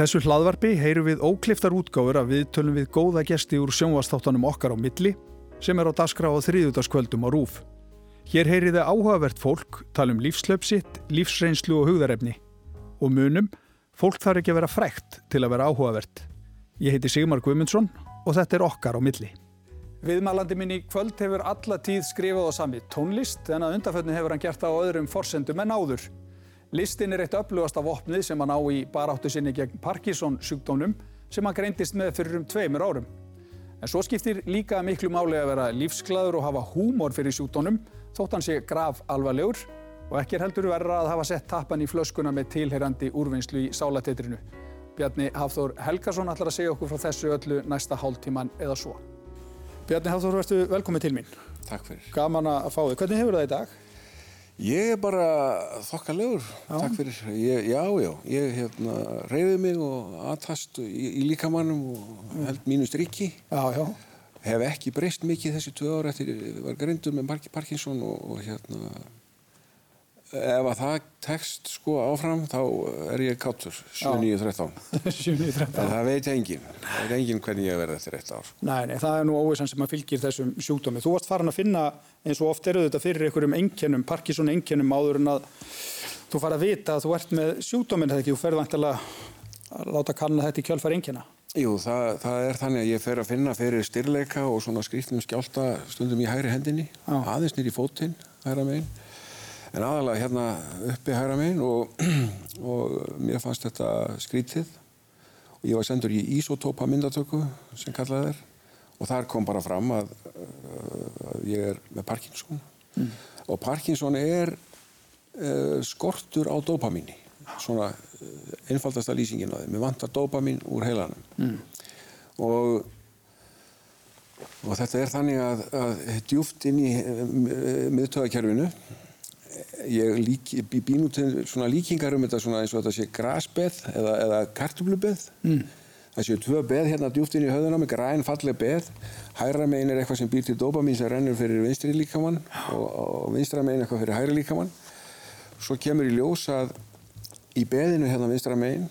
þessu hlaðvarpi heyru við ókliftar útgáfur að við tölum við góða gesti úr sjónvastáttanum okkar á milli sem er á daskra á þriðutaskvöldum á rúf. Hér heyri þið áhugavert fólk, tala um lífslöpsitt, lífsreynslu og hugðarefni. Og munum, fólk þarf ekki að vera frækt til að vera áhugavert. Ég heiti Sigmar Guimundsson og þetta er okkar á milli. Viðmælandi minn í kvöld hefur alla tíð skrifað á sami tónlist en að undarfötni hefur hann gert á öðrum forsendum en áður. Listin er eitt öflugasta vopnið sem hann á í baráttu sinni gegn Parkinson sjúkdónum sem hann greindist með fyrir um tveimur árum. En svo skiptir líka miklu máli að vera lífsglæður og hafa húmor fyrir sjúkdónum þótt hann sé graf alvarlegur og ekki er heldur verra að hafa sett tappan í flöskuna með tilheyrandi úrvinnslu í sálatetrinu. Bjarni Hafþór Helgarsson ætlar að segja okkur frá þessu öllu næsta hálftíman eða svo. Bjarni Hafþór, verður velkomið til mín. Takk fyrir. Gaman að fá þig. Hvernig hefur það í dag? Ég er bara þokkalegur, takk fyrir. Ég, já, já, ég hérna, reyði mig og aðtast í, í líkamannum og held mínu strikki. Já, já. Hef ekki breyst mikið þessi tvö ára eftir að var grindur með Parkinson og, og hérna ef að það tekst sko áfram þá er ég káttur 7.9.13 7.9.13 en það veit engin það veit engin hvernig ég verði eftir eitt ár. Nei, nei, það er nú óvissan sem að fylgir þessum sjúkdómi. Þú varst farin að finna eins og oft eru þetta fyrir einhverjum enginnum, Parkinson enginnum áður en að þú fara að vita að þú ert með sjúkdómin þegar ekki, þú ferði vantilega að láta kanna þetta í kjálfar engina Jú, það, það er þannig að ég fer að finna fyrir styrleika og svona skrýtnum skjálta stundum í hægri hendinni, aðeins nýri fótinn hægra meginn en aðalega hérna uppi hægra meginn og, og mér fannst þetta skrítið. Og ég var sendur í ísotópa myndatöku sem kallaði þér og þar kom bara fram að, að ég er með Parkinson. Mm. og Parkinson er uh, skortur á dopamíni. Svona uh, einfaldasta lýsingin á þeim. Mér vantar dopamín úr heilanum. Mm. og og þetta er þannig að, að djúft inn í miðtöðakerfinu ég lík, býn út svona líkingar um þetta svona eins og þetta sé grasbeð eða, eða kartublubeð mm. það séu tvö beð hérna djúft inn í höðuna með græn falleg beð. Hæra megin er eitthvað sem býr til dopamin sem rennur fyrir vinstri líkamann og, og vinstra megin eitthvað fyrir hæri líkamann. Svo kemur í ljós að í beðinu hérna vinstra megin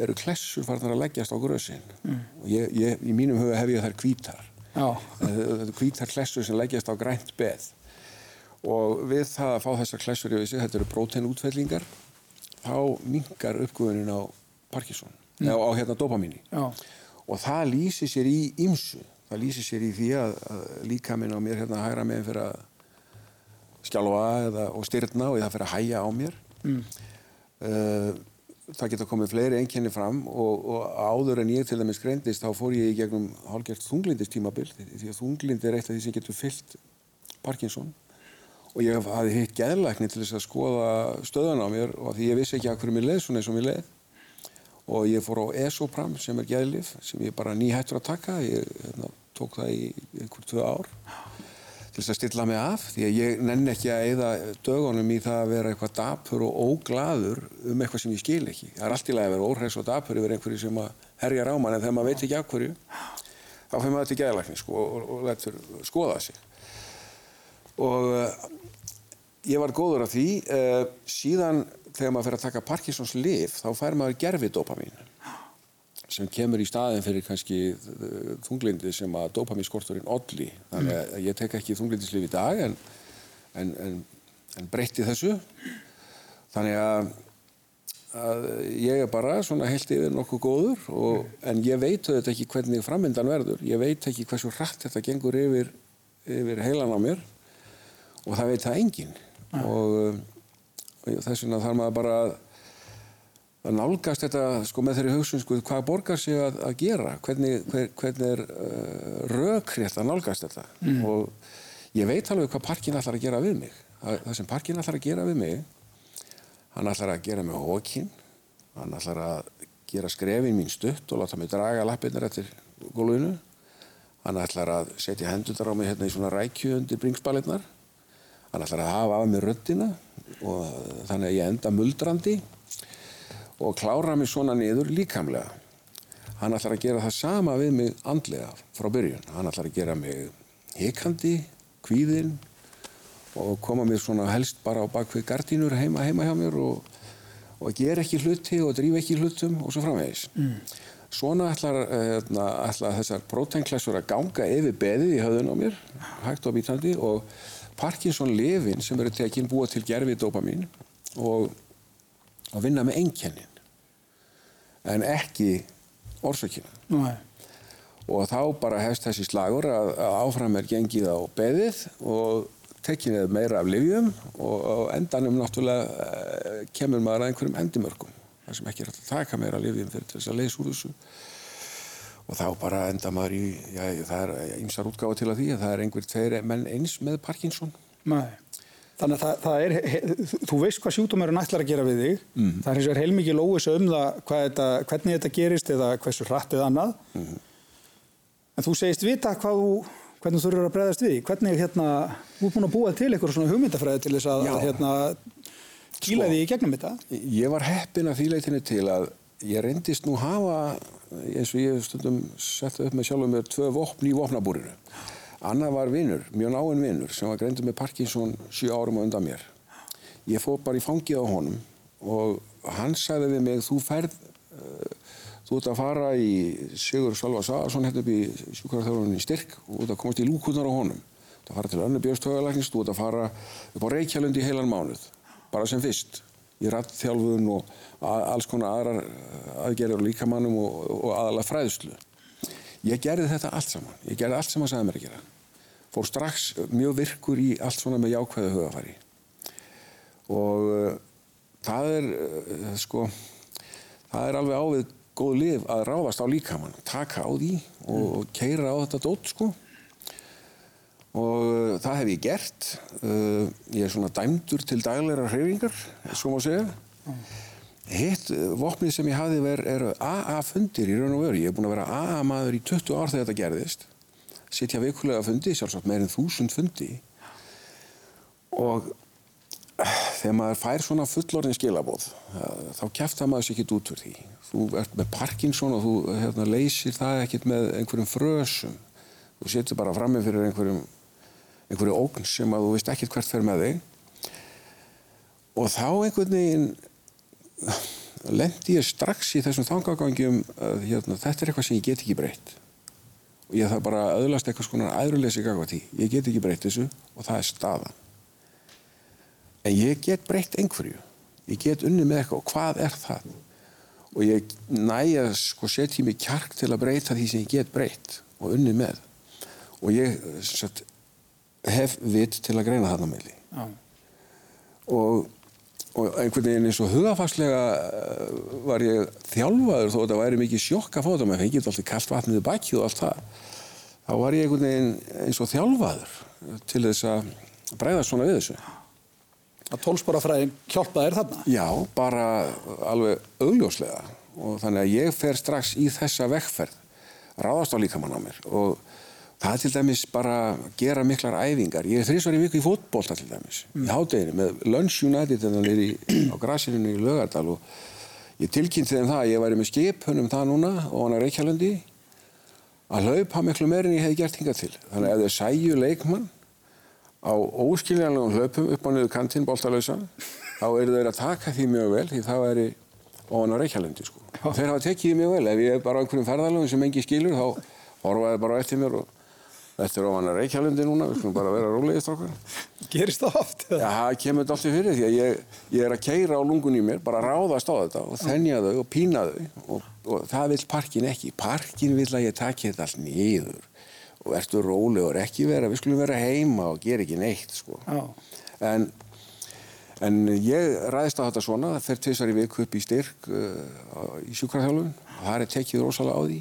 eru klessur farnar að leggjast á grösin. Mm. og ég, ég, í mínum huga hef ég þær kvítar þetta er kvítar klessur sem leggjast á grænt beð og við það að fá þessar klessur í þessi, þetta eru próteinútfellingar þá mingar uppgöðunin á Parkinson, mm. eða á hérna dopamíni Já. og það lýsir sér í ymsu, það lýsir sér í því að, að líka minn á mér hérna hægra meginn fyrir að skjálfa eða, og styrna og það fyrir að hæja á mér mm. uh, það geta komið fleiri enginni fram og, og áður en ég til dæmis greindist þá fór ég í gegnum hálfgert þunglindistímabill því að þunglind er eitt af því sem getur fyllt Parkinson og ég hafði hitt geðlækni til þess að skoða stöðan á mér og því ég vissi ekki að hverju mér leið svona eins og mér leið. Og ég fór á Esopram sem er geðlif sem ég bara nýhættur að taka. Ég hérna, tók það í einhver tvö ár til þess að stilla mig af. Því að ég nenn ekki að eða dögunum í það að vera eitthvað dapur og óglaður um eitthvað sem ég skil ekki. Það er allt í lagi að vera óhreis og dapur yfir einhverju sem að herja ráman en þegar maður veit ekki af hverju þá fyrir maður til geðlækni sko, og, og, og letur skoða sig. Og ég var góður af því uh, síðan þegar maður fer að taka Parkinsons lif þá fær maður gerfi dopamin sem kemur í staðin fyrir kannski uh, þunglindi sem að dopaminskorturinn olli. Þannig að mm. ég tek ekki þunglindislif í dag en, en, en, en breytti þessu. Þannig að, að ég er bara svona heilt yfir nokkuð góður og, en ég veit auðvitað ekki hvernig framvindan verður. Ég veit ekki hversu hratt þetta gengur yfir, yfir heilan á mér og það veit það enginn og, og þess vegna þarf maður bara að, að nálgast þetta sko, með þeirri hugsun sko, hvað borgar sig að, að gera? Hvernig, hver, hvernig er uh, rökrétt að nálgast þetta? Mm. og ég veit alveg hvað parkin ætlar að gera við mig. Það, það sem parkin ætlar að gera við mig hann ætlar að gera mig hókin hann ætlar að gera skrefin mín stutt og láta mig draga lappirnar eftir gólfinu. Hann ætlar að setja hendundar á mig hérna í svona rækju undir bringsbalirnar hann ætlar að hafa af mig röttina og þannig að ég enda muldrandi og klára mig svona niður líkamlega hann ætlar að gera það sama við mig andlega frá byrjun hann ætlar að gera mig hikandi kvíðinn og koma mér svona helst bara á bakvið gardínur heima heima hjá mér og, og ger ekki hluti og drýf ekki hlutum og svo framvegis. Mm. Svona ætlar, ætla, ætla þessar próteinklessur að ganga yfir beðið í höfðun á mér, hægt og bítandi og Parkinson lifin sem eru tekinn búa til gerfi dopamin og að vinna með einkennin en ekki orsakina. Nei. Og þá bara hefst þessi slagur að, að áfram er gengið á beðið og tekinn eða meira af livjum og á endanum náttúrulega eh, kemur maður að einhverjum endimörkum þar sem ekki er að taka meira livjum fyrir þess að leysa úr þessu og þá bara enda maður í, já, það er ymsar útgáða til að því að það er einhver tveir menn eins með Parkinson. Nei. Þannig að það, það er, he, þú veist hvað sjútumærun ætlar að gera við þig. Mm. Það er eins og er heilmikið lóis um það þetta, hvernig þetta gerist eða hversu hratt eða annað. Mm. En þú segist vita hvað þú, hvernig þú eru að breyðast við. Hvernig hérna, þú er búin að búa til eitthvað svona hugmyndafræði til þess að, að hérna, kýla sko, því í gegnum þetta. Ég var heppin að því leitinu til að ég reyndist nú hafa eins og ég stundum setta upp með sjálfur með tvö vopn í vopnabúrinu. Anna var vinnur, mjög náinn vinnur sem var greindur með Parkinson 7 árum og undan mér. Ég fór bara í fangið á honum og hann sagði við mig þú færð, uh, þú ert að fara í Sigur Salva Sagarsson hérna upp í sjúkvæðarþjóðuninni styrk og þú ert að komast í lúkunar á honum. Þú ert að fara til önnu björnstöðalæknings, þú ert að fara upp á Reykjavlund í heilan mánuð, bara sem fyrst í rattþjálfun og alls konar aðrar aðgerðar líkamannum og, og aðalega fræðslu. Ég gerði þetta allt saman. Ég gerði allt sem að mér að gera. Fór strax mjög virkur í allt svona með jákvæðu hugafæri. Og uh, það er, uh, sko, það er alveg ávið góð lif að ráðast á líkamann, taka á því og mm. keira á þetta dótt, sko og það hef ég gert uh, ég er svona dæmdur til dagleira hreyfingar, svo má segja hitt uh, vopnið sem ég hafi verið er AA-fundir í raun og veru. Ég hef búin að vera AA-maður í 20 ár þegar þetta gerðist. Sittja vikulega fundi, sjálfsagt meirinn þúsund fundi. Og þegar maður fær svona fullorðin skilabóð þá kæftar maður sér ekkit út úr því. Þú ert með Parkinson og þú hérna, leysir það ekkit með einhverjum frösum. Þú setur bara frammi fyrir einhverjum einhverju ógn sem að þú veist ekkert hvert fer með þig. Og þá einhvern veginn lendi ég strax í þessum þangagangjum að hérna, þetta er eitthvað sem ég get ekki breytt. Og ég þarf bara öðlast eitthvað svona aðruleysi gagvað tí ég get ekki breytt þessu og það er staðan. En ég get breytt einhverju. Ég get unni með eitthvað. Og hvað er það? Og ég næja sko setja mig kjark til að breyta því sem ég get breytt og unni með. Og ég satt, hef vitt til að greina þarna meili og, og einhvern veginn eins og hugafarslega eh, var ég þjálfaður þó að það væri mikið sjokk að fóta maður fengið alltaf kallt vatnið baki og allt það. Þá var ég einhvern veginn eins og þjálfaður til þess að breyða svona við þessu. Að tólsporafræðin hjálpa þér þarna? Já, bara alveg augljóslega. Og þannig að ég fer strax í þessa vekkferð ráðast á líkamann á mér. Og Það er til dæmis bara að gera miklar æfingar. Ég er þrísvar í viku í fótbólta til dæmis, mm. í hádeginu með Lunch United þannig að ég er á grasirinu í Lögardal og ég tilkynnti þeim það að ég væri með skipunum það núna og hann er Reykjavílundi að hlaupa miklu meirinn ég hef gert hinga til. Þannig að ef þau sæju leikmann á óskiljanlegum hlaupum upp á niður kantinn bóltalauðsa þá eru þeir að taka því mjög vel því það væri og hann er Reykjavílundi sko. Þeir hafa tekið því mjög vel. Ef ég er bara á einhverjum ferðalöfum sem engi skilur þá horfaði bara eftir mér og Þetta er ofan að Reykjavílundi núna, við skulum bara vera rólegist okkar. Gerist það oft? Já, það kemur þetta alltaf fyrir því að ég, ég er að keira á lungun í mér, bara ráðast á þetta og þennja þau og pína þau og, og það vil parkin ekki. Parkin vil að ég taki þetta allt nýður og ertu rólegur, ekki vera, við skulum vera heima og gera ekki neitt, sko. En, en ég ræðist á þetta svona, það fer tveisar í viku upp í styrk uh, í sjúkrarþjálfun og það er tekið rosalega á því.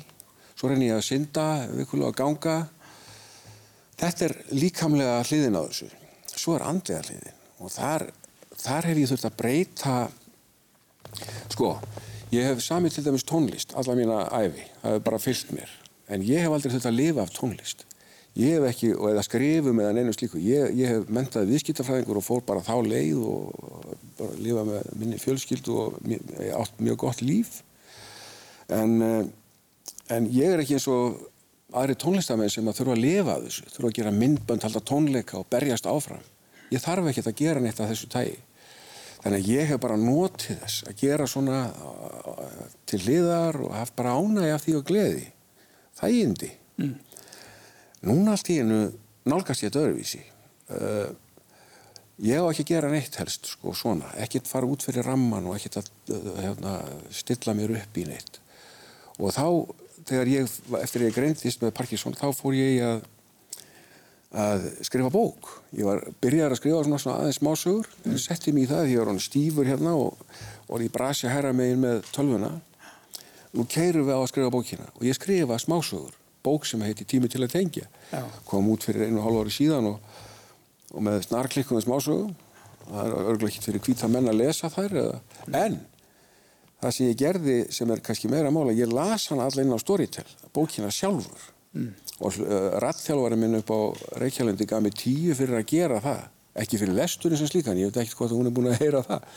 Svo reynir ég að synda, vikulega að ganga Þetta er líkamlega hliðin á þessu. Svo er andlega hliðin og þar, þar hef ég þurft að breyta, sko, ég hef samið til dæmis tónlist alla mína æfi, það hefur bara fyllt mér, en ég hef aldrei þurft að lifa af tónlist. Ég hef ekki, og eða skrifum eða neinu slíku, ég, ég hef mentaði viðskiptafræðingur og fór bara þá leið og bara lifa með minni fjölskyldu og átt mjög gott líf. En, eh, en ég er ekki eins og aðri tónlistamenn sem að þurfa að lifa að þessu, þurfa að gera myndbönd, halda tónleika og berjast áfram. Ég þarf ekki að gera neitt af þessu tægi. Þannig að ég hef bara notið þess að gera svona uh, til liðar og haft bara ánægi af því og gleði. Það er indi. Mm. Núna allt í hennu nálgast ég þetta öðruvísi. Uh, ég á ekki að gera neitt helst, sko, svona. Ekkert fara út fyrir ramman og ekkert að uh, hérna, stilla mér upp í neitt. Og þá, þegar ég, eftir ég greintist með Parkinson, þá fór ég að að skrifa bók. Ég var byrjar að skrifa svona, svona aðeins smásögur, mm. setti mér í það ég var hann stífur hérna og var í brasja herra megin með tölvuna. Nú keirum við á að skrifa bókina og ég skrifa smásögur, bók sem heiti Tími til að tengja. Já. Kom út fyrir einu og hálf ári síðan og, og með snarklikkuðum smásögum. Það er örgulega ekki fyrir hvita menn að lesa þær eða. Mm. En það sem ég gerði sem er kannski meira mála, ég las hana allar inn á Storytel, bókina sjálfur. Mm. Og uh, rattþjálfari minn upp á Reykjavlundi gaf mig tíu fyrir að gera það. Ekki fyrir lesturinn sem slíkan, ég veit ekki hvort hún er búin að heyra það.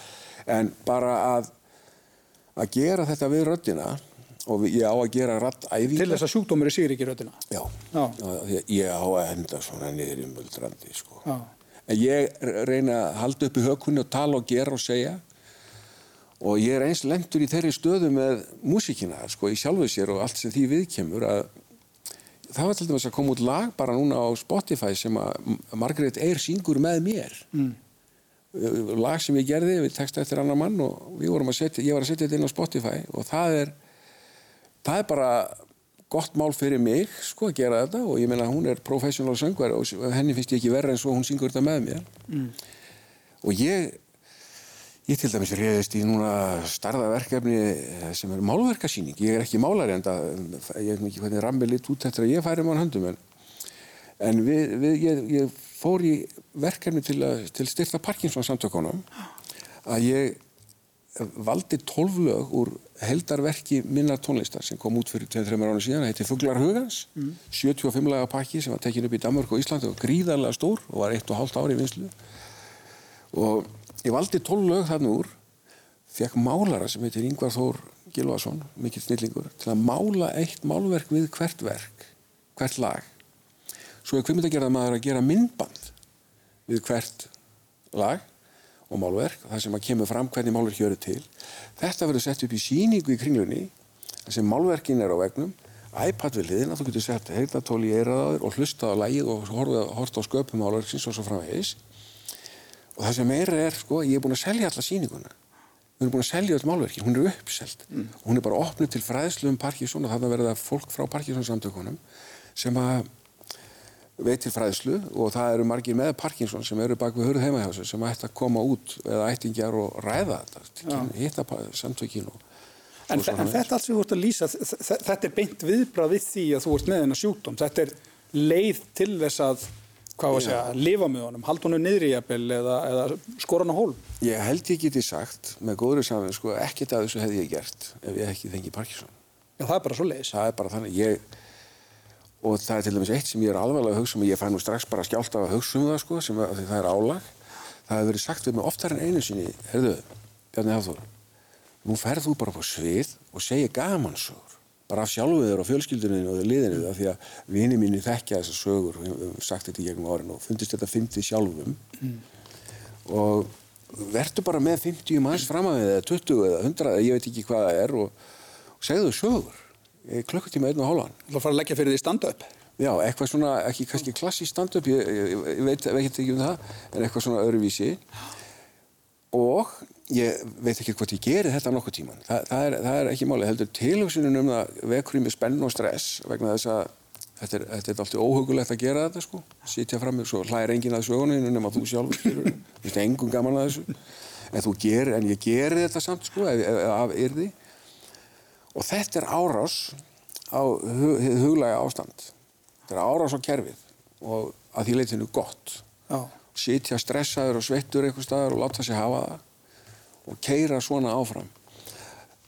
En bara að að gera þetta við röddina og ég á að gera rattæfingar Til þess að sjúkdómur er síður ekki röddina? Já, Já. ég á að henda svona niður í muldrandi sko. en ég reyna að halda upp í hökunni og tala og gera og segja og ég er eins lengur í þeirri stöðu með músíkina sko, í sjálfu sér og allt sem því viðkemur að það var til dæmis að koma út lag bara núna á Spotify sem að Margaret Eyre syngur með mér mm. lag sem ég gerði við texta eftir annar mann og setja ég var að setja þetta inn á Spotify og það er það er bara gott mál fyrir mig sko að gera þetta og ég meina hún er professional söngvar og henni finnst ég ekki verra en svo hún syngur þetta með mér mm. og ég Ég til dæmis reyðist í núna starðaverkefni eh, sem er málverkasýning. Ég er ekki málari en það, ég veit ekki hvernig rammi lit út eftir að ég færi mán höndum en, en við, við, ég, ég fór í verkefni til, að, til styrta Parkinson samtökunum að ég valdi tólflög úr heldarverki minnar tónlistar sem kom út fyrir 2-3 ára síðan. Það heiti Fuglar Hugans, mm. 75 laga pakki sem var tekin upp í Danmark og Íslandi og gríðarlega stór og var 1,5 ári í vinslu og Ég valdi tól lög þarna úr, fekk málara sem heitir Yngvar Þór Gilvason, mikill snillingur, til að mála eitt málverk við hvert verk, hvert lag. Svo er kvimitagerða maður að gera myndband við hvert lag og málverk, það sem að kemur fram hvernig málverk hjöru til. Þetta verður sett upp í síningu í kringlunni, sem málverkin er á vegnum, iPad við liðina, þú getur sett heitlatól í eiraðaður og hlusta á lægið og horta á sköpum málverksins og svo framvegis og það sem meira er, sko, ég er búin að selja alla síninguna við erum búin að selja öll málverki, hún er uppselt. Mm. hún er bara opnið til fræðslu um Parkinson og það verða fólk frá Parkinson samtökunum sem að veitir fræðslu og það eru margir með Parkinson sem eru bak við hörð heimahjásu sem ætti að koma út eða ættingjar og ræða þetta hitta samtökin og En, en þetta allt sem þú ert að lýsa þetta er beint viðbrað við því að þú ert með hennar sjúkdóm. Þetta er leið til þess að hvað var að segja, lifa með honum, halda honum niður í jafnvel eða, eða skora hann á hólum? Ég held ég geti sagt með góður saman, sko, ekkert af þessu hefði ég gert ef ég ekki fengið Parkinson. Já, það er bara svo leiðis. Það er bara þannig, ég, og það er til dæmis eitt sem ég er alveg að hugsa um ég fæ nú strax bara skjált af að hugsa um það, sko, sem að, það er álag. Það hefur verið sagt við mig oftar en einu sinni, herðu, Bjarni Hafþór, nú ferð þú bara på svið og segja gamansögur bara af sjálfu þér og fjölskylduninu og liðinu af því að vini mín þekkja þessar sögur og hefum sagt þetta í gegnum árin og fundist þetta 50 sjálfum. Mm. og verður bara með 50 manns fram að þið eða 20 eða 100 eða ég veit ekki hvað það er og, og segðu sögur. Klukkutíma einn og hálfan. Þú fara að leggja fyrir því stand-up? Já, eitthvað svona, ekki kannski klassi stand-up ég, ég, ég veit, veit ekki um það en eitthvað svona öðruvísi. Og ég veit ekki hvort ég gerir þetta nokkuð tíman Þa, það, er, það er ekki máli, heldur tilhugsunum um það vekur í mig spenn og stress vegna þess að þetta er, þetta er alltaf óhugulegt að gera þetta sko. Sitja fram með svo hlæðir engin að söguninu nema þú sjálf þú veist engum gaman að þessu. En, gerir, en ég gerir þetta samt sko af yrði. Og þetta er árás á hug, huglæga ástand. Þetta er árás á kerfið og að því leytinu gott. Sitja stressaður og sveittur eitthvað staðar og láta sig hafa það og keira svona áfram.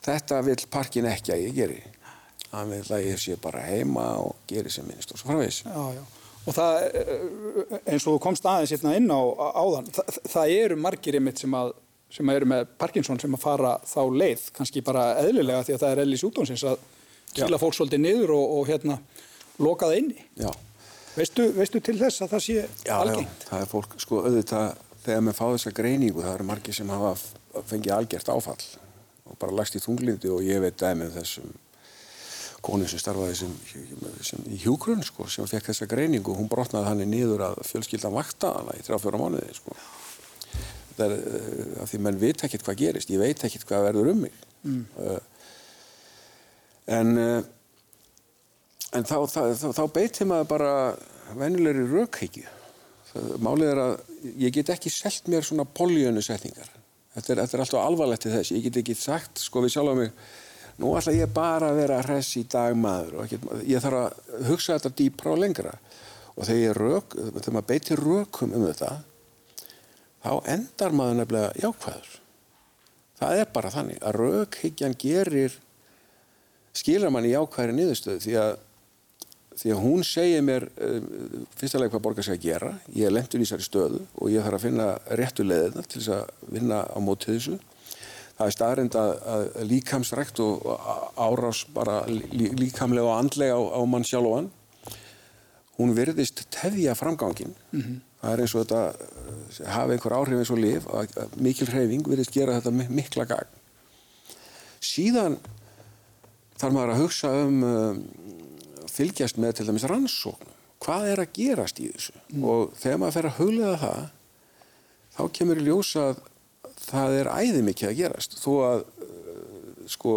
Þetta vil parkin ekki að ég geri. Hann vil að ég sé bara heima og geri sem minnst og svo framvegs og það eh, eins og komst aðeins hérna inn á áðan það, það eru margir einmitt sem að sem eru með Parkinson sem að fara þá leið kannski bara eðlilega því að það er eðlis útónsins að kila fólk svolítið niður og, og hérna loka það inni já. veistu, veistu til þess að það sé algengt? Já, það er fólk, sko auðvitað þegar maður fá þessa greiningu það eru margir sem hafa fengið algjört áfall og bara lagst í þunglindi og ég veit dæmið þessum konu sem starfaði sem, sem í hjúgrunn sko, sem fekk þessa greiningu. Og hún brotnaði hann í nýður að fjölskyldan vakta hana í 3-4 mánuði sko. það er uh, af því menn veit ekkert hvað gerist. Ég veit ekkert hvað verður um mig. Mm. uh, en uh, en þá, þá, þá, þá beiti maður bara vennilegri raukheikju málið er að ég get ekki selgt mér svona poljönu setningar þetta er, þetta er alltaf alvarlegt til þess. Ég get ekki sagt, sko við sjálf á mig nú ætla ég bara að vera hress í dag maður og ekki, ég þarf að hugsa þetta dýpra og lengra. Og þegar ég rauk, þegar maður beitir raukum um þetta þá endar maður nefnilega jákvæður. Það er bara þannig að raukhyggjan gerir skilur mann í jákvæðri niðurstöðu því að því að hún segir mér uh, fyrstulega hvað borgar sig að gera. Ég er lentur í þessari stöðu og ég þarf að finna réttu leðina til þess að vinna á mótið þessu. Það er staðrind að, að líkamsrækt og árás bara lí, líkamlega og andlega á, á mann sjálf og hann hún verðist tefja framgangin mm -hmm. það er eins og þetta uh, hafa einhver áhrif eins og liv að, mikil hreyfing verðist gera þetta mikla gang síðan þarf maður að hugsa um um fylgjast með til dæmis rannsóknum. Hvað er að gerast í þessu? Mm. og þegar maður fer að huglega það þá kemur í ljósa að það er æði mikið að gerast. Þó að uh, sko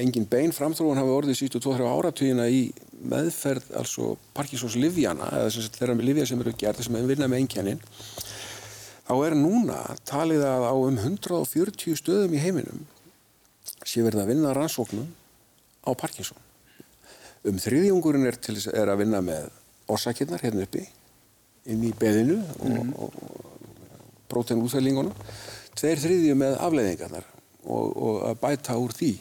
engin bein framþróun hafi orðið sístu 2-3 áratvíina í meðferð altså Parkinsons livjana eða að þeirra með livja sem eru gerð sem er vinnað með engjannin þá er núna talið að á um 140 stöðum í heiminum sé verið að vinna rannsóknum á Parkinson um þriðjungurinn er, er að vinna með orsakirnar hérna uppi inn í beðinu og, mm. og, og prótenúþælingunum tveir þriðju með afleiðingarnar og, og að bæta úr því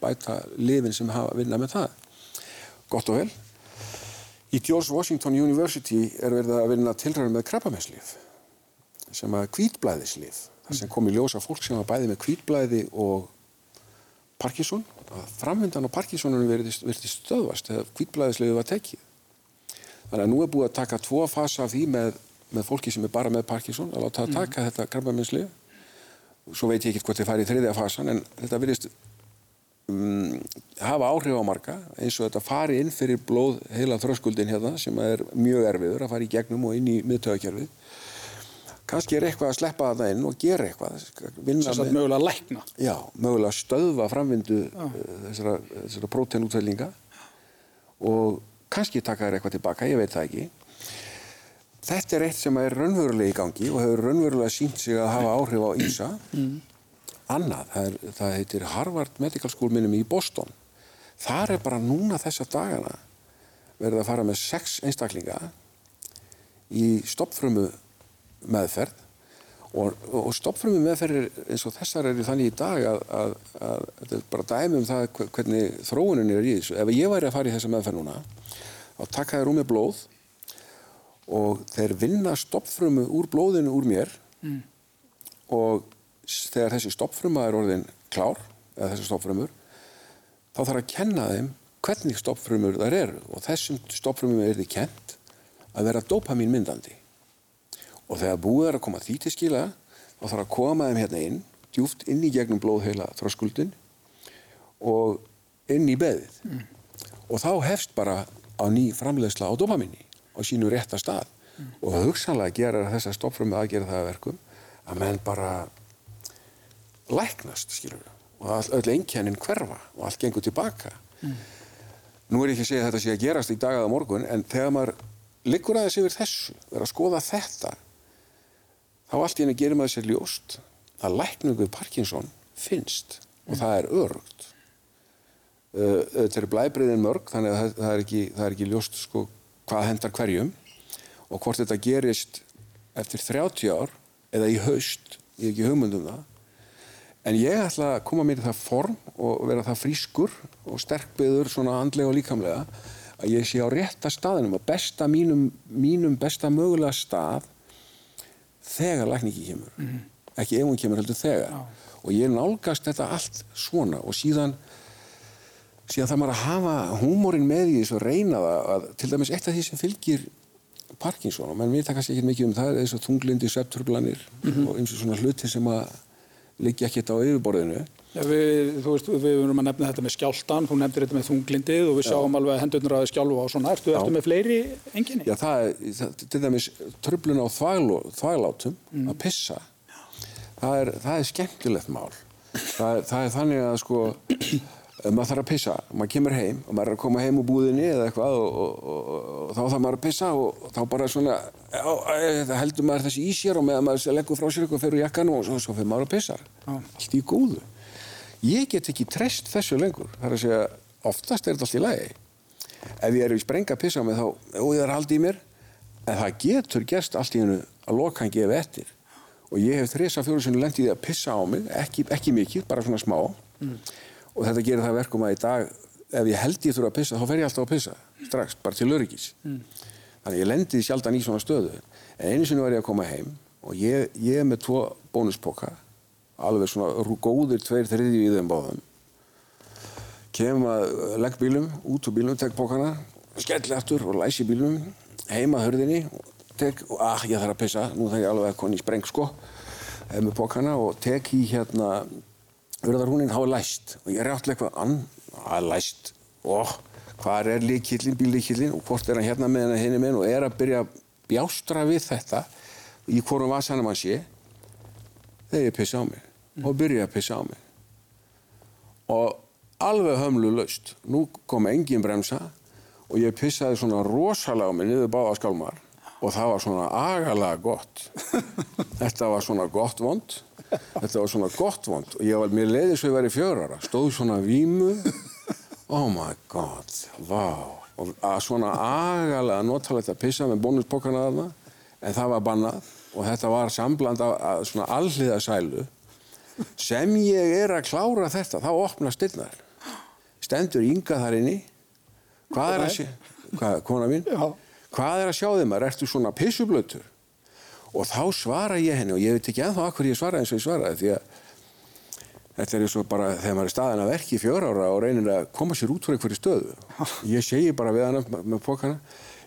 bæta lifin sem hafa vinna með það. Gott og vel. Í George Washington University er verið að vinna tilræður með krabbamesslif sem að kvítblæðislif það sem kom í ljósa fólk sem var bæði með kvítblæði og Parkinson að framvindan á Parkinsonunum verði stöðvast þegar kvítblæðisliðu var tekið. Þannig að nú er búið að taka tvo fasa af því með, með fólki sem er bara með Parkinson að láta að taka mm. þetta krabbaminnslið. Svo veit ég ekki hvort þið farið í þriðja fasan en þetta verðist um, hafa áhrif á marga eins og þetta fari inn fyrir blóð heila þröskuldin hérna sem er mjög erfiður að fara í gegnum og inn í miðtöðakjörfið kannski er eitthvað að sleppa það inn og gera eitthvað að mögulega lækna. Já, mögulega stöðva framvindu uh, þessara, þessara próteinútvellinga og kannski taka þér eitthvað tilbaka, ég veit það ekki. Þetta er eitt sem er raunverulega í gangi og hefur raunverulega sínt sig að hafa áhrif á Ísa mm. Annað, það, er, það heitir Harvard Medical School minnum í Boston. Þar er bara núna þessa dagana verið að fara með sex einstaklinga í stoppfrömu meðferð og, og stoppfrömmu meðferðir eins og þessar eru þannig í dag að, að, að þetta er bara dæmi um það hvernig þróunin er í þessu. Ef ég væri að fara í þessa meðferð núna þá taka þér úr með blóð og þeir vinna stoppfrömmu úr blóðinu úr mér mm. og þegar þessi stoppfrömma er orðin klár eða þessi stoppfrömmur þá þarf að kenna þeim hvernig stoppfrömmur þar eru og þessum stoppfrömmum er þið kent að vera dopamin myndandi og þegar búið er að koma því til skila þá þarf að koma þeim hérna inn djúft inn í gegnum blóðheila þröskuldin og inn í beðið mm. og þá hefst bara á ný framlegsla á dopaminni á sínu rétta stað mm. og hugsanlega gera þess að stoppfram með aðgera það verkum að menn bara læknast skilur við og all, öll einnkjænin hverfa og allt gengur tilbaka mm. nú er ég ekki að segja að þetta sé að gerast í dagaða morgun en þegar maður liggur aðeins yfir þessu verður að skoða þetta þá allt í henni gerir maður sér ljóst að lækningu Parkinson finnst og það er örugt uh, þetta er blæbriðin mörg þannig að það er ekki, það er ekki ljóst sko, hvað hendar hverjum og hvort þetta gerist eftir 30 ár eða í haust ég er ekki hugmyndum það. En ég ætla að koma mér í það form og vera það frískur og sterkbyður svona andlega og líkamlega að ég sé á rétta staðinum og besta mínum, mínum besta mögulega stað þegar lækningi kemur mm -hmm. ekki ef hún kemur heldur þegar Já. og ég nálgast þetta allt svona og síðan síðan það maður að hafa húmórin með í þessu reyna það að til dæmis eitt af því sem fylgir Parkinson og menn vita kannski ekki mikið um það eins og þunglindi, septurblanir mm -hmm. og eins og svona hluti sem að liggja ekkert á yfirborðinu. Við, þú veist, við verum að nefna þetta með skjáltan, þú nefndir þetta með þunglindið og við Já. sjáum alveg að hendurnar aðeins skjálfa og svona. Ertu, ertu með fleiri enginni? Já, það er, til dæmis, tröflun á þvæglátum, mm. að pissa, það er, það er skemmtilegt mál. Það það er þannig að sko maður þarf að pissa, maður kemur heim og maður er að koma heim úr búðinni eða eitthvað og, og, og, og þá þarf maður að pissa og þá bara svona það heldur maður þessi í sér og meðan maður leggur frá sér eitthvað fyrir jakkan og svo fyrir maður að pissa allt í góðu ég get ekki treyst þessu lengur. Það er að segja, oftast er þetta allt í lagi. Ef ég er í sprenga að pissa með þá, og ég er haldið í mér en það getur gerst allt í hennu að lokan gefa eftir. Og ég hef þresa fjóru sem lendið að pissa á mig ekki, ekki mikið, bara svona smá. Mm. Og þetta gerir það verkum að í dag ef ég held ég þurfa að pissa þá fer ég alltaf að pissa strax, bara til öryggis. Mm. þannig ég lendiði sjaldan í svona stöðu. En einu sinni var ég að koma heim og ég, ég með tvo bónuspoka alveg svona góðir tveir þriði í þeim báðum. Kem að legg bílum út úr bílum, tek pokana skelli aftur og læsi bílum heima hörðinni tek, og ah, ég þarf að pissa nú þarf ég alveg að koni spreng sko. Með pokana og tek í hérna Urðarhúnin hafa læst. Og ég áttið eitthvað ann, að læst. Og hvað er líkillin, bílíkillin og hvort er hann hérna með henni henni með og er að byrja að bjástra við þetta í hvorum vasanum hann sé þegar ég pissa á mig. Og byrja að pissa á mig. Og alveg hömlu laust nú kom engin bremsa og ég pissaði svona rosalega á mig niður báða skálmar og það var svona agalega gott. Þetta var svona gott vond. Þetta var svona gott vond og ég var, mér leiði svo að ég væri fjörara stóð svona vímu. Oh my god, wow og svona agalega notalegt að pissa með bónuspokkana þarna en það var bannað. Og þetta var sambland af svona alliða sælu sem ég er að klára þetta þá opna stilnar stendur ynga þar inni. Hvað er að sé hvað, hvað er að sjá þeim að ertu svona pissublötur og þá svara ég henni og ég veit ekki enþá akkur ég svara eins og ég svaraði því að þetta er eins og bara þegar maður er staðin að verki í fjör ára og reynir að koma sér út fyrir einhverju stöðu. Ég segi bara við hann með pokana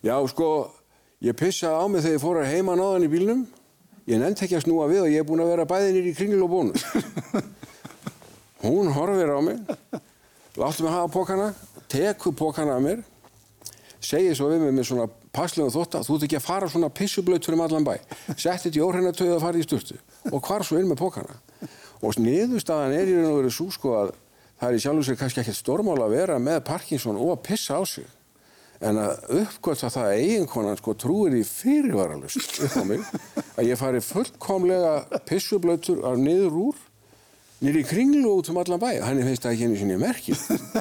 já sko ég pissaði á mig þegar ég fór að heima náðan í bílnum ég nefnt ekki að snúa við og ég er búin að vera bæðinir í kringil og bónus. Hún horfir á mig láttu mig hafa pokana teku pokana af mér segir svo við mig með svona passlega þótt að þú ert ekki að fara svona pissublautur um allan bæ. Sett þetta í óhrennatöðu að fara í sturtu. Og hvar svo inn með pókana og niðurstaðan er í raun og verið svo sko að það er í sjálf og sér kannski ekkert stormál að vera með Parkinson og að pissa á sig en að uppgötta það að eiginkonan sko trúir í fyrirvaralust upp á mig að ég fari fullkomlega pissublautur af niður úr nýri kringlu út um allan bæ. Henni finnst það ekki einu sinni merkjum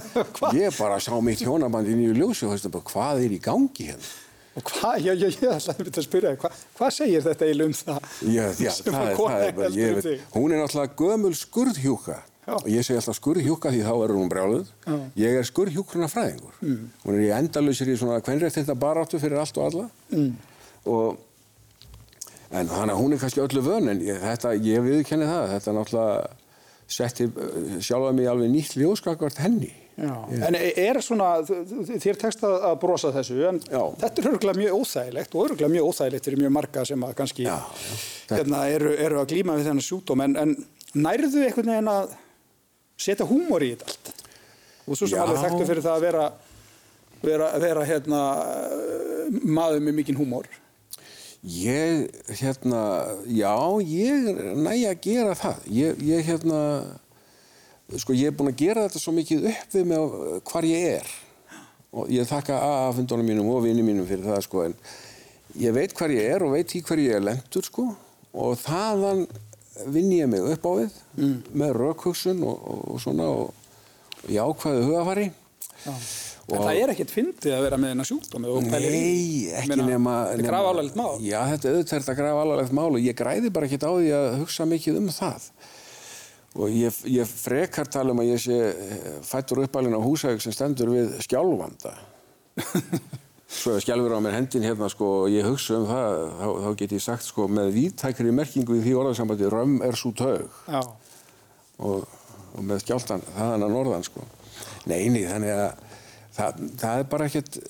ég bara sá mitt hjónabandi í nýju ljósi og veist bara hvað er í gangi hérna? Og hvað, já, já, ég ætlaði að spyrja, hvað, hvað segir þetta eiginlega um það? Já, já, það er, það er bara, ég veit, hún er náttúrulega gömul skurðhjúka já. og ég segi alltaf skurðhjúka því þá er hún brjáluð. Ég er skurðhjúkruna fræðingur. Mm. Hún er í endalusir í svona kvenrættinda baráttu fyrir allt og alla mm. og en þannig að hún er kannski öllu vön en ég, þetta, ég viðkenni það, þetta náttúrulega setti eh, sjálfa mig alveg nýtt ljóskakvart henni. Yeah. En er svona, þér tekst að brosa þessu, en já. þetta er örgulega mjög óþægilegt og örgulega mjög óþægilegt fyrir mjög marga sem að kannski já, hérna, eru, eru að glýma við þennan sjúkdóm, en, en nærðu einhvern veginn að setja húmor í þetta allt? Og svo sem alveg þekktu fyrir það að vera, vera, vera hérna, maður með mikinn húmor. Ég, hérna, já, ég næja að gera það. Ég, ég hérna sko ég er búin að gera þetta svo mikið upp við með hvar ég er og ég þakka aðfundunum mínum og vinni mínum fyrir það sko en ég veit hvar ég er og veit í hver ég er lentur sko og þaðan vinn ég mig upp á við mm. með raukhugsun og, og, og svona og, og jákvæðu hugafari Já. En það er ekkert fyndið að vera með þennan sjúkdómi Nei, ekki nema Þetta er graf alvarlegt mál Já, þetta er auðvitað að graf alvarlegt mál og ég græði bara ekkert á því að hugsa mikið um það og ég, ég frekar tala um að ég sé eh, fættur uppalinn á húsæk sem stendur við skjálfanda svo skjálfur á mér hendin hérna sko og ég hugsa um það þá, þá get ég sagt sko með víttækri merkingu í því orðarsambandi römm er svo taug. Og, og með skjálftan það hann að norðan sko. Neini þannig að það, það er bara ekkert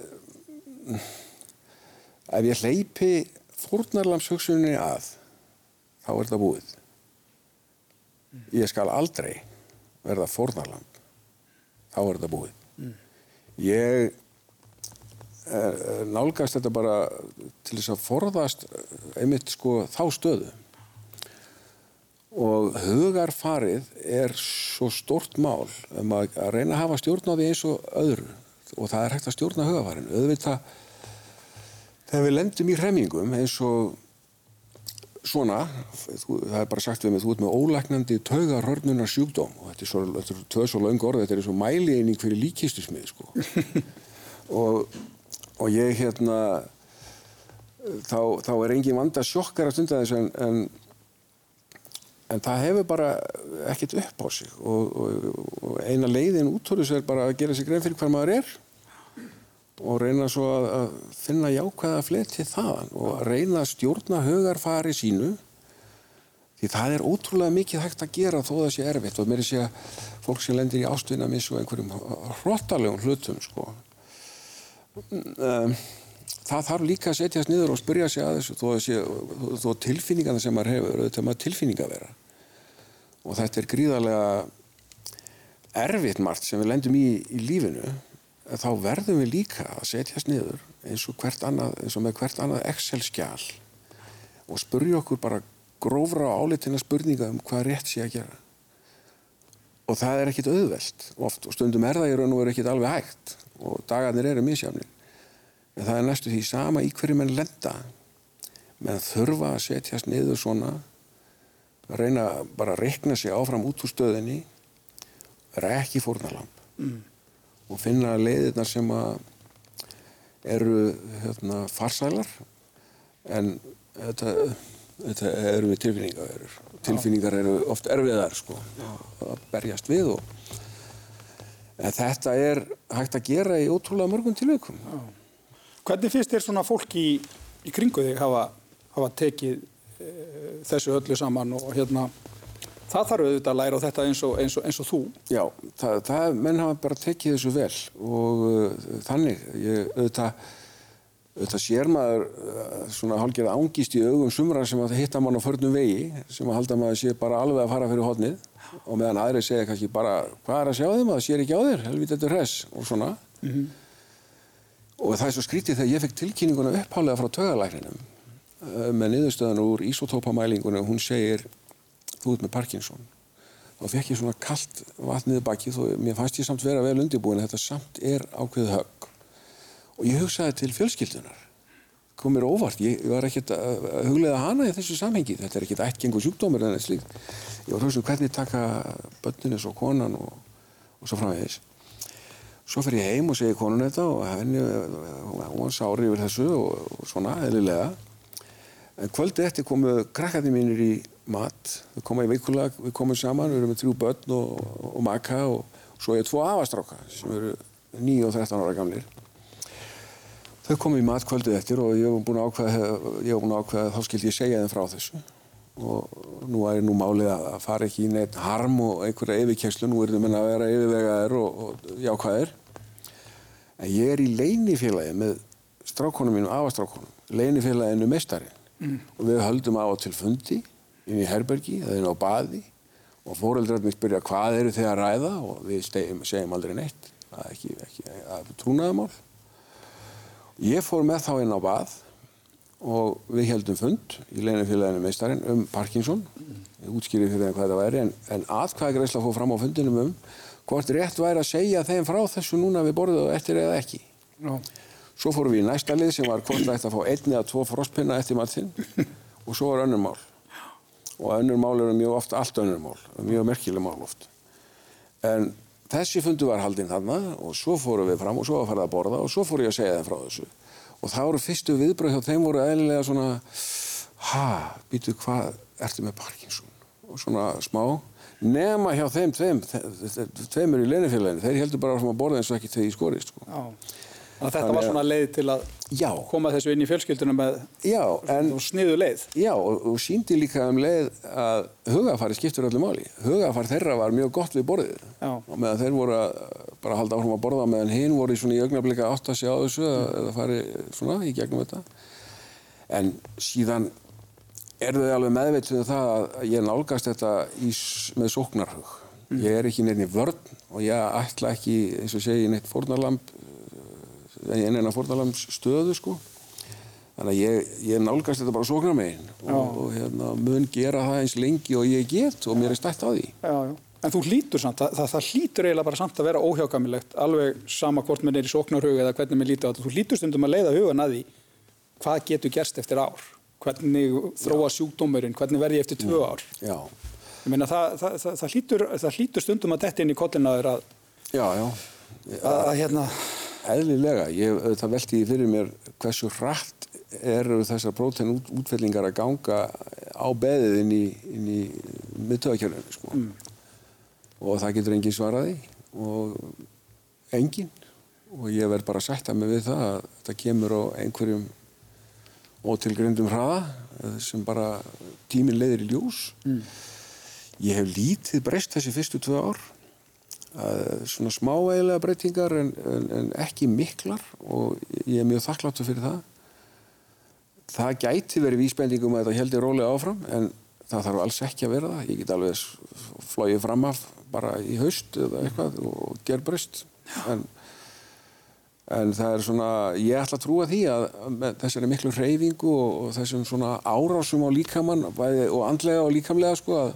ef ég hleypi fórnarlamshugsunni að þá er þetta búið. Ég skal aldrei verða fórnarlamp þá er þetta búið. Mm. ég nálgast þetta bara til þess að forðast einmitt sko þá stöðu. Og hugarfarið er svo stort mál um að, að reyna að hafa stjórn á því eins og öðru. Og það er hægt að stjórna hugarfarin auðvitað þegar við lendum í hremmingum eins og svona það er bara sagt við mig þú ert með ólæknandi taugarhörnunar sjúkdóm. Og þetta er svo, þetta er svo laung orð þetta er svo mælieining fyrir líkistusmið sko. og, og ég hérna þá, þá er engin vanda sjokkar að stunda þess en, en en það hefur bara ekkert upp á sig. Og, og, og eina leiðin út úr þessu er bara að gera sig grein fyrir hvað maður er og reyna svo að, að finna jákvæða fletið þaðan og reyna að stjórna högarfari sínu. Því það er ótrúlega mikið hægt að gera þó það sé erfitt. Og mér er að fólk sem lendir í ástvinnamis og einhverjum hróttalegum hlutum sko um, það þarf líka að setjast niður og spyrja sig að þessu þó, sé, þó tilfinningarna sem maður hefur auðvitað maður tilfinninga vera. Og þetta er gríðarlega erfitt margt sem við lendum í í lífinu. Þá verðum við líka að setjast niður eins og, annað, eins og með hvert annað Excel-skjál og spurja okkur bara grófra áleitina spurninga um hvað rétt sé að gera. Og það er ekkit auðvelt oft og stundum er það í raun og veru ekkit alveg hægt og dagarnir eru misjafnir. En það er næstu því sama í hverju menn lenda. Menn þurfa að setjast niður svona að reyna bara að rekna sig áfram út úr stöðinni vera ekki fórnalamp mm. og finna leiðirnar sem að eru hérna, farsælar. En þetta, þetta eru við tilfinningar tilfinningar eru oft erfiðar sko, að berjast við og en þetta er hægt að gera í ótrúlega mörgum tilvægum Hvernig finnst þér svona fólk í, í kringu þig hafa, hafa tekið þessu öllu saman og hérna það þarf auðvitað að læra á þetta eins og, eins og, eins og þú. Já, það, það, menn hafa bara tekið þessu vel og uh, þannig, ég, auðvitað, auðvitað sér maður svona hálfgerð ángist í augum sumra sem að hitta mann á förnum vegi sem að halda maður sé bara alveg að fara fyrir hodnið og meðan aðri segja kannski bara hvað er að sjá þeim, það sér ekki á þér, helvita þetta er hress og svona. Mm -hmm. Og það er svo skrítið þegar ég fekk tilkynninguna upphálega frá tögalækninum Eh, með niðurstöðan úr ísotópamælingunum hún segir þú ert með Parkinson þá fekk ég svona kallt vatnið baki þó mér fannst ég samt vera vel undirbúin þetta samt er ákveð högg og ég hugsaði til fjölskyldunar kom mér óvart, ég var ekkert að huglega hana í þessu samhengi. Þetta er ekkert ættgengu sjúkdómur en eitthvað slíkt. Ég var hugsun hvernig taka börnunins og konan og, og svo framvegis. Svo fer ég heim og segi konun þetta og henni, hún sári yfir þessu og, og svona, eðlilega. En kvöldi eftir komu krakkarnir mínir í mat, við komum í veikulag, við komum saman, við erum með þrjú börn og, og, maka og svo er tvo afastráka sem eru 9 og 13 ára gamlir. Þau komu í mat kvöldið eftir og ég hef búin að ákveða, ákveða þá skildi ég segja þeim frá þessu. Og nú er nú málið að fara ekki í neitt harm og einhverja yfirkjæslu, nú er þau menna að vera yfirvegaðir og, og jákvæðir. En ég er í leinifélagi með strákonum mínum, afastrákonum, leinifélaginu mestarinn mm. og við höldum á til fundi inn í herbergi eða inn á baði. Og fóreldrarnir spyrja hvað eru þið að ræða? Og við segjum, aldrei neitt. Það er ekki, ekki að trúnaðamál ég fór með þá inn á bað og við heldum fund í leinafélaginu meistarinn um Parkinson ég útskýrið fyrir það hvað það væri en, en aðkvæðgreisla fór fram á fundinum um hvort rétt væri að segja þeim frá þessu núna við borðið og eftir eða ekki no. Svo fórum við í næsta lið sem var hvort það ætti að fá einn eða tvo frostpinna eftir matinn og svo var önnur mál. Og önnur mál eru mjög ofta allt önnur mál, mjög merkileg mál oft. En þessi fundu var haldinn þarna og svo fórum við fram og svo var fara að borða og svo fórum ég að segja þeim frá þessu. Og það voru fyrstu viðbröð hjá þeim voru eðlilega svona, ha, býtu hvað, ertu með Parkinson? Og svona smá. Nema hjá þeim tveim, tveimur í leinifélaginu, þeir heldur bara að borða eins og ekki þegar ég skorist, sko. Þannig þetta var svona leið til að já. koma þessu inn í fjölskylduna með já, en, sniðu leið. Já, og, og síndi líka um leið að hugafari skiptur öllu máli. Hugafari þeirra var mjög gott við borðið. Já. Og meðan þeir voru að bara halda áhrum að borða meðan hinn voru í svona í augnablika átt að segja á þessu eða fari svona í gegnum þetta. En síðan er þau alveg meðveituð um það að ég nálgast þetta í, með sóknarhug. Mm. Ég er ekki nefn í vörn og ég ætla ekki, eins og segi, neitt fórnarlamp en enna fórnalamns stöðu sko. Þannig að ég, ég nálgast þetta bara sóknar megin og, og hérna, mun gera það eins lengi og ég get og mér er stætt á því. Já, já. En þú hlýtur samt, það, það, það hlýtur eiginlega bara samt að vera óhjákamilegt alveg sama hvort minn er í sóknarhug eða hvernig minn lítur á þetta. Þú hlýtur stundum að leiða hugan að því hvað getur gerst eftir ár? Hvernig þróa sjúkdómurinn, hvernig verð ég eftir tvö ár? Já. Meina, það, það, það, hlýtur, það hlýtur stundum að detta inn í kollinaður að, að, að hérna, Eðlilega, ég, það velti ég fyrir mér hversu hratt eru þessar prótein út, útfellingar að ganga á beðið inn í, í miðtöðakjörðinu sko. mm. og það getur engin svaraði og engin og ég verð bara að sætta mig við það að það kemur á einhverjum ótilgrindum hraða sem bara tímin leiðir í ljós mm. ég hef lítið breyst þessi fyrstu tvö ár svona smáægilega breytingar en, en, en ekki miklar og ég er mjög þakkláttu fyrir það. Það gæti verið vísbendingum að þetta heldur rólega áfram en það þarf alls ekki að vera það. Ég get alveg flóið fram af bara í haust eða eitthvað og ger breyst en, en það er svona ég ætla að trúa því að þessari miklu hreyfingu og, og þessum svona árásum á líkamann og andlega og líkamlega sko að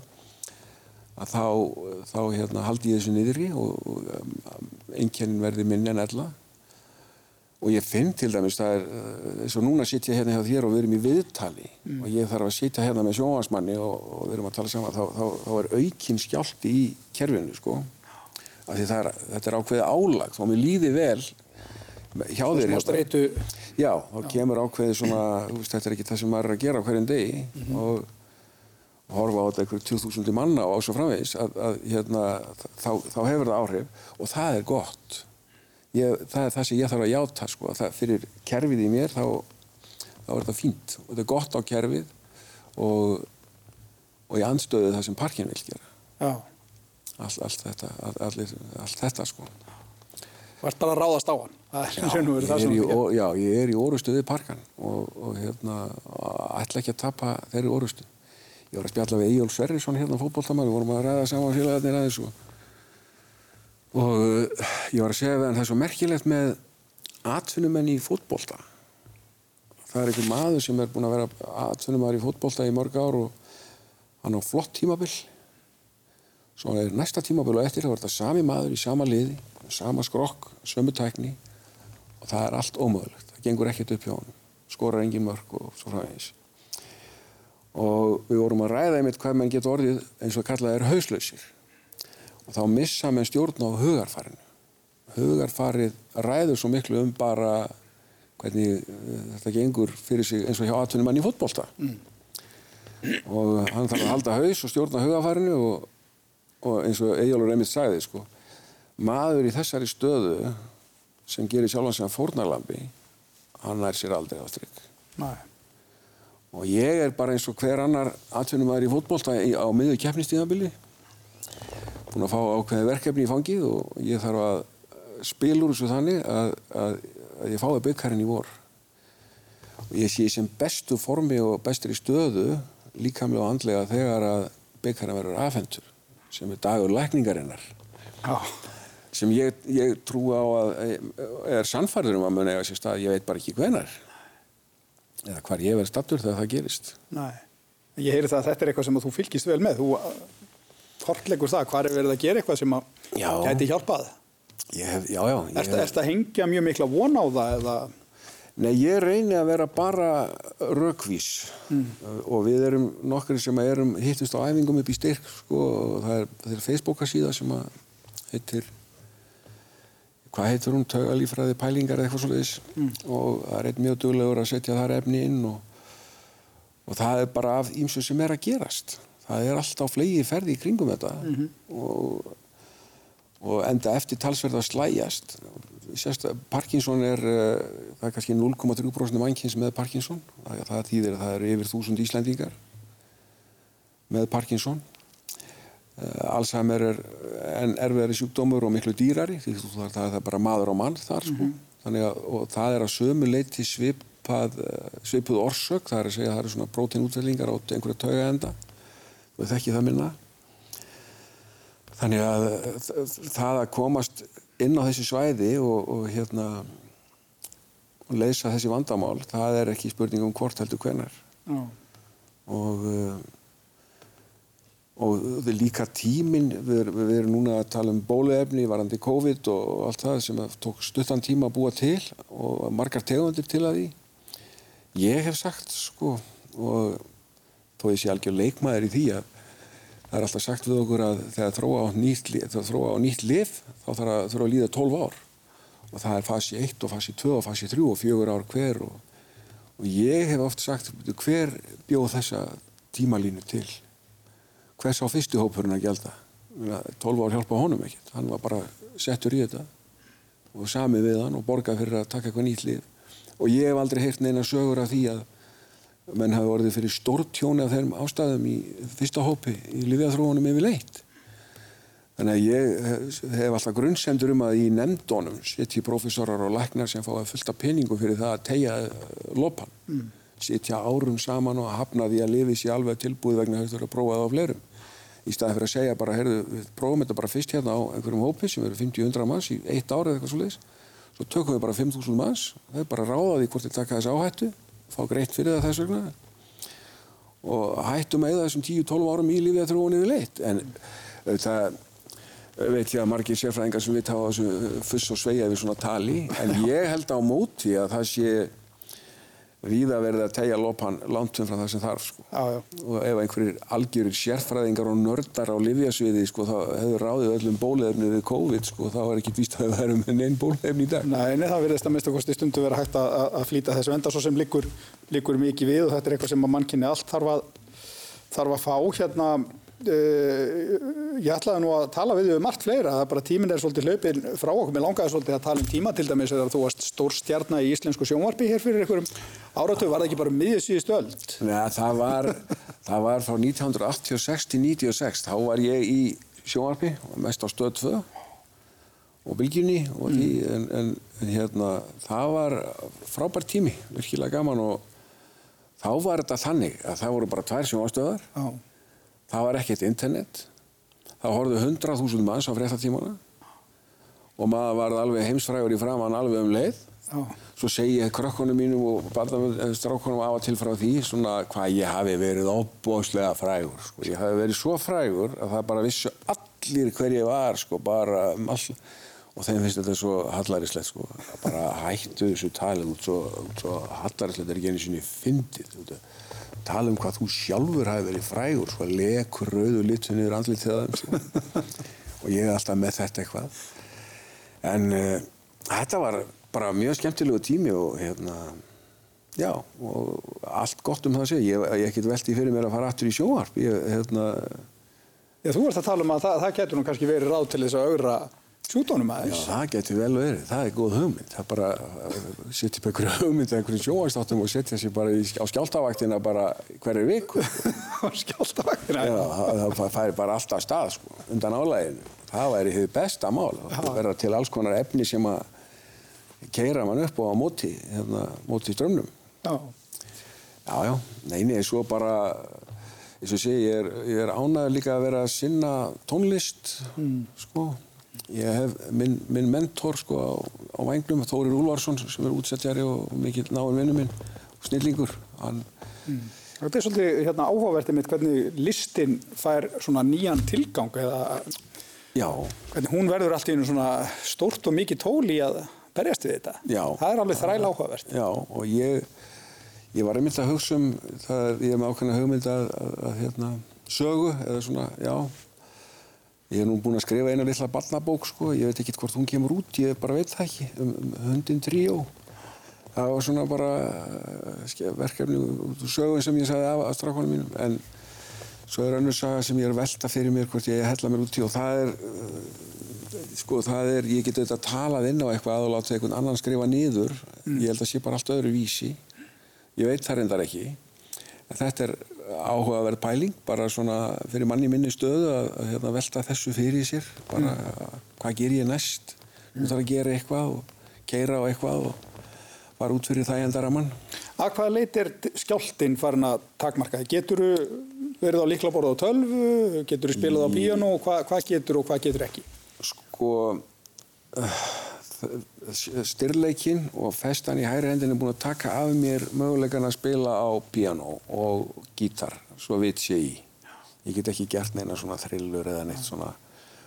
að þá, þá hérna, haldi ég þessu niðri og, og um, einnkjörnin verði minni en ella og ég finn til dæmis það er eh, eins og núna sitt ég hérna hjá þér og við erum í viðtali mm. og ég þarf að sitja hérna með sjónvansmanni og, og við erum að tala saman þá, þá, þá er aukinn skjálti í kerfinu sko af því er, þetta er ákveði álag þá mér líði vel hjá þér hérna. já, þá kemur ákveði svona veist, þetta er ekki það sem maður er að gera hverjum degi mm -hmm. og horfa á þetta einhverjum 2000 manna og ás og framvegis að, að hérna, þá, þá hefur það áhrif og það er gott. Ég, það er það sem ég þarf að játa sko, það, fyrir kerfið í mér þá, þá er þetta fínt. Og þetta er gott á kerfið og, og ég anstöðu það sem parkin vil gera. Allt, allt þetta allir, allt þetta sko. Þú ert bara að ráðast á hann. Já, ég í, ó, já, ég er í orustu við parkan og, og hérna, ætla ekki að tapa þeirri orustu ég var að spjalla við Egil Sverrisson hérna fótbolltamann, við vorum að ræða saman félagarnir aðeins og, og uh, ég var að segja við hann það er svo merkilegt með atvinnumenn í fótbollta það er einhver maður sem er búin að vera atvinnumar í fótbollta í mörg ár og hann á flott tímabill svo er næsta tímabill og eftir þá er þetta sami maður í sama liði sama skrokk, sömu tækni og það er allt ómöðulegt það gengur ekkert upp hjá hann skorar engin mörg og svo eins og við vorum að ræða einmitt hvað mann getur orðið eins og kallað er hauslausir. Og þá missa mann stjórn á hugarfarinu. Hugarfarið ræður svo miklu um bara hvernig uh, þetta gengur fyrir sig eins og hjá atvinnum mann í fótbolta. Mm. og hann þarf að halda haus og stjórna hugarfarinu og, og eins og Ejjólur einmitt sagði sko, maður í þessari stöðu sem gerir sjálfan sig að fórnalambi hann nær sér aldrei á strikk Nei og ég er bara eins og hver annar atvinnum aðri í fótbollta á miður keppnistíðabili búin að fá ákveði verkefni í fangið og ég þarf að spila úr þessu þannig að, að, að ég fái byggkarinn í vor. Og ég sé sem bestu formi og bestur í stöðu líkamlega og andlega þegar að byggkarinn verður afhentur sem er dagur lækningarinnar. Oh. sem ég, ég trú á að er sannfærður um að mun eiga sér stað ég veit bara ekki hvenar eða hvar ég verði stattur þegar það gerist. Nei, ég heyri það að þetta er eitthvað sem þú fylgist vel með. Þú kortlegur það, hvar er verið að gera eitthvað sem gæti hjálpað? Hef, Já, já Er þetta að hengja mjög mikla von á það eða? Nei, ég reyni að vera bara rökvís. Mm. og við erum nokkur sem erum hittust á æfingum upp í styrk sko, og það er, er Facebooka síða sem heitir hvað heitur hún, taugalífræði pælingar eða eitthvað svolítið mm. og það er einn mjög duglegur að setja þar efni inn og, og það er bara af ímsu sem er að gerast það er alltaf flegi ferði í kringum þetta mm -hmm. og, og enda eftir talsverð að slæjast. Sérst, Parkinson er, uh, það er kannski 0,3% mannkins með Parkinson. Það, það þýðir að það eru yfir þúsund Íslandíkar með Parkinson. Uh, Alzheimer er en erfiðari sjúkdómur og miklu dýrari, því það, það er bara maður og mann þar sko. Mm -hmm. Þannig að, og það er að sömu leiti svipað, svipuð orsök, það er að segja að það eru svona próteinútvellingar á einhverja tauga enda. Við þekkið það minna. Þannig að það að komast inn á þessi svæði og, og hérna og leysa þessi vandamál, það er ekki spurning um hvort heldur hvenar mm. og og líka tímin við, við erum núna að tala um bóluefni varandi COVID og allt það sem tók stuttan tíma að búa til og margar tegundir til að því. Ég hef sagt sko og þó ég sé algjör leikmaður í því að það er alltaf sagt við okkur að þegar þróa á nýtt, þróa á nýtt lif þá þarf að, þarf að líða 12 ár. Og það er fasi 1 og fasi 2 og fasi 3 og 4 ár hver og, og ég hef oft sagt hver bjóð þessa tímalínu til hvers á fyrstu hópurinn að gelda 12 ár hjálpa honum ekkert hann var bara settur í þetta og sami við hann og borgað fyrir að taka eitthvað nýtt lif og ég hef aldrei heyrt neina sögur af því að menn hafi orðið fyrir stórtjóni af þeim ástæðum í fyrsta hópi í lifiðaþróunum yfir leitt. Þannig að ég hef alltaf grunnsendur um að í nefndónum setji profesorar og læknar sem fá að fullta peningu fyrir það að tegja lopan. Mm. Setja árum saman og hafna því að lifið sér alveg tilbúið vegna þau þurfa að prófa það á fleirum. Í staði fyrir að segja bara, heyrðu, við prófum þetta bara fyrst hérna á einhverjum hópi sem eru 50-100 manns í eitt ár eða eitthvað svo leiðis. Svo tökum við bara 5.000 manns, þau bara ráðaði hvort þið taka þessu áhættu fá greitt fyrir það þess vegna og hættum að eða þessum 10-12 árum í lífið að þróa niður leitt en það veit ég að margir sérfræðingar sem við þessu fuss og sveia við svona tali en ég held á móti að það sé víða verið að tegja lopan langt um frá það sem þarf sko. já, já. og ef einhverjir algjörir sérfræðingar og nördar á livjasviði sko, þá hefur ráðið öllum bóluefni við COVID sko, þá er ekki víst að það er um einn bóluefni í dag Nei, nei það verðist að mista kosti stundu verið hægt að, að flýta þessu enda svo sem líkur mikið við og þetta er eitthvað sem að mannkynni allt þarf að, þarf að fá hérna Uh, ég ætlaði nú að tala við um margt fleira, það er bara tíminn er svolítið hlaupin frá okkur, mér langaði svolítið að tala um tíma til dæmis þegar þú varst stór stjarnar í íslensku sjónvarpi hér fyrir einhverjum áratöfu, var það ekki bara miðið síðust öll? Nei, það var, það var frá 1986 til 1996, þá var ég í sjónvarpi, mest á stöð 2 og bylgjunni og mm. í, en, en, en hérna, það var frábær tími, virkilega gaman. Og þá var þetta þannig að það voru bara tvær sjónvarstöðar það var ekkert internet það horfðu 100.000 manns á fréttatímana og maður var alveg heimsfrægur í framann alveg um leið Já. svo segi ég krökkunum mínum og strákkunum af og til frá því svona hvað ég hafi verið óbóðslega frægur sko. ég hafi verið svo frægur að það bara vissu allir hver ég var sko, bara um all og þeim finnst þetta svo hallaríslegt sko. bara hættu þessu talið út svo, svo hallaríslegt er ekki einu sinni fyndið tala um hvað þú sjálfur hafi verið frægur sko, lekur rauðu litur niður andlið til það sko. og ég er alltaf með þetta eitthvað. En uh, þetta var bara mjög skemmtilegu tími og hérna já, og allt gott um það að segja. Ég, ég get veldi fyrir mér að fara aftur í sjóarp ég, hérna Já, þú varst að tala um að það, það getur nú kannski verið ráð til þess að augra sjúdónum aðeins. Já, það getur vel verið. Það er góð hugmynd. Það bara að setja upp einhverju hugmynd eða einhverju sjóastáttum og setja sér bara í, á skjáltavaktina bara hverju viku. á skjáltavaktina? Já, það, færi bara alltaf stað sko, undan álæginu. Það væri þið besta mál. Það verða til alls konar efni sem að keira mann upp og á móti, hérna, móti strömmnum. Já. Já, já. Neini, svo bara, eins og sé, ég er, er ánæður líka að vera að sinna tónlist, mm. sko Ég hef minn, minn mentor sko á, á Vænglum, Þórir Úlvarsson sem er útsettjari og mikill náinn vinnu minn og snillingur. Hann... Mm. Þetta er svolítið hérna, áhugavertið mitt hvernig listin fær svona nýjan tilgang eða Já. hvernig hún verður allt í einu svona stórt og mikið tól í að berjast við þetta. Já. Það er alveg þræla áhugavert. Já og ég, ég var einmitt að hugsa um, það er, ég hef með ákveðna hugmynd að, að, að hérna, sögu eða svona, já Ég hef nú búin að skrifa eina lilla barnabók sko, ég veit ekki hvort hún kemur út, ég bara veit það ekki, um, um hundin tríó. Það var svona bara uh, verkefni út úr sögun sem ég sagði af að strafkvæmum mínum, en svo er önnur saga sem ég er velta fyrir mér hvort ég hella mér út í og það er uh, sko það er, ég get auðvitað talað inn á eitthvað og láta einhvern annan skrifa niður. Mm. ég held að sé bara allt öðru vísi ég veit það reyndar ekki. En þetta er áhugaverð pæling bara svona fyrir manni minni stöðu að, að hérna, velta þessu fyrir sér bara mm. hvað ger ég næst nú þarf að gera eitthvað og keira á eitthvað og fara út fyrir það endaramann Að hvaða leit er skjáltinn farin að takmarka? Getur þú verið á líklaborð á tölvu? Getur þú spilað á píano? Hvað, hvað getur og hvað getur ekki? Sko uh, styrleikin og festan í hæri hendin er búin að taka af mér mögulegan að spila á píano og gítar, svo veit sé ég ég get ekki gert neina svona thrillur eða neitt svona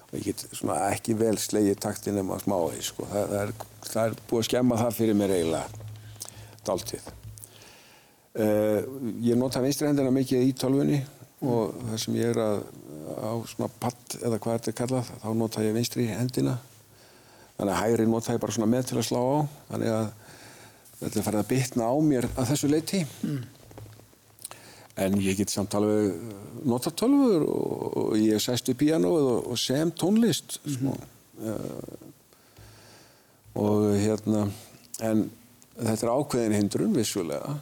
og ég get svona ekki vel slegið taktin um að smá því sko. það, það, er, það er búið að skemma það fyrir mér eiginlega dáltið Uh, ég nota vinstri hendina mikið í tölfunni og það sem ég er að á svona patt eða hvað þetta er kallað þá nota ég vinstri hendina þannig að hægri nota ég bara svona með til að slá á þannig að þetta farið að bitna á mér að þessu leiti mm. en ég get samt alveg nota tölfur og, og ég sæst við píanóið og, og sem tónlist mm. uh, og hérna en þetta er ákveðin hindrun vissulega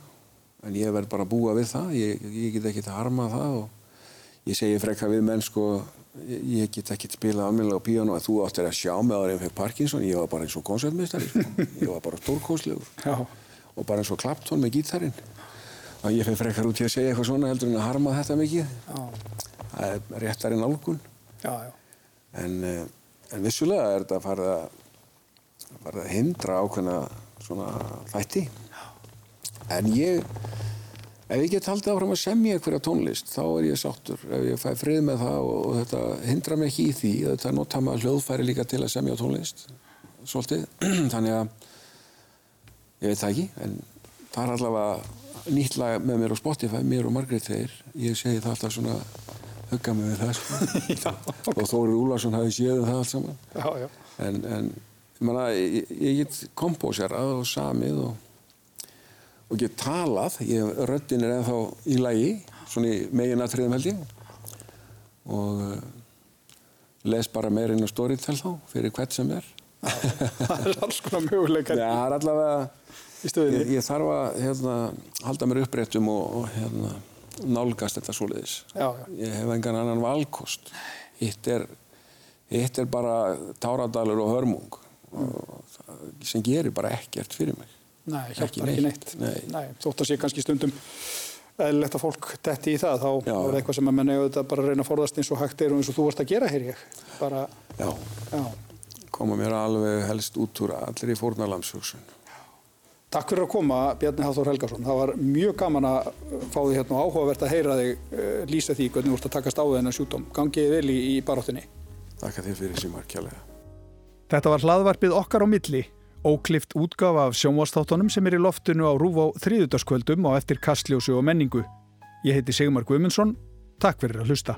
en ég verð bara að búa við það ég, ég get ekki að harma það og ég segi frekka við menn sko ég get ekki spilað almennilega á píano að þú áttir að sjá með aðra en fyrir Parkinson. Ég var bara eins og koncertmestari sko. ég var bara stórkóslegur og bara eins og Clapton með gítarin og ég fyrir frekkar út í að segja eitthvað svona heldur en að harma þetta mikið. Það er réttarinn álgun en, eh, en vissulega er þetta að fara að, að hindra ákveðna svona þætti. En ég ef ég get haldið áfram að semja einhverja tónlist þá er ég sáttur. Ef ég fæ frið með það og, og þetta hindra mig ekki í því þetta nota maður hljóðfæri líka til að semja tónlist svolítið. Þannig að ég veit það ekki en það er allavega nýtt lag með mér á Spotify mér og Margrét þeir ég segi það alltaf svona hugga mig við það sko. og Þóri Úlarsson hafi séð um það allt saman. Já, já. en, en manna, ég, ég get kompóserað og samið og og get talað, ég, röddin er ennþá í lagi, svona í meginatriðum held ég. Og uh, les bara meirinn á Storytel þá, fyrir hvert sem er. Það er alls konar möguleikar. Já, það er allavega ég, ég þarf að hérna, halda mér uppréttum og, og hérna, nálgast þetta svoleiðis. Já, já. ég hef engan annan valkost. Hitt er, hitt er bara táradalur og hörmung. Mm. og, sem gerir bara ekkert fyrir mig Nei, hjálpar ekki neitt. Nei. Nei, þótt að sé kannski stundum eðlilegt að fólk detti í það, þá já. er það eitthvað sem að menna auðvitað bara að reyna að forðast eins og hægt er og eins og þú varst að gera, heyr ég. Bara, já. já, koma mér alveg helst út úr allir í fórnalamshugsun. Takk fyrir að koma, Bjarni Háþór Helgarsson. Það var mjög gaman að fá því hérna og áhugavert að heyra þig uh, lýsa því hvernig þú ert að takast á þennan sjúdóm. Gangið vel í, í baráttinni. Takk að þið fyrir símar kjærlega. Þetta var hlaðvarpið okkar á milli Óklift útgafa af sjónvastáttunum sem er í loftinu á rúf á þrýðutaskvöldum á eftir kastljósu og menningu. Ég heiti Sigmar Guimundsson. Takk fyrir að hlusta.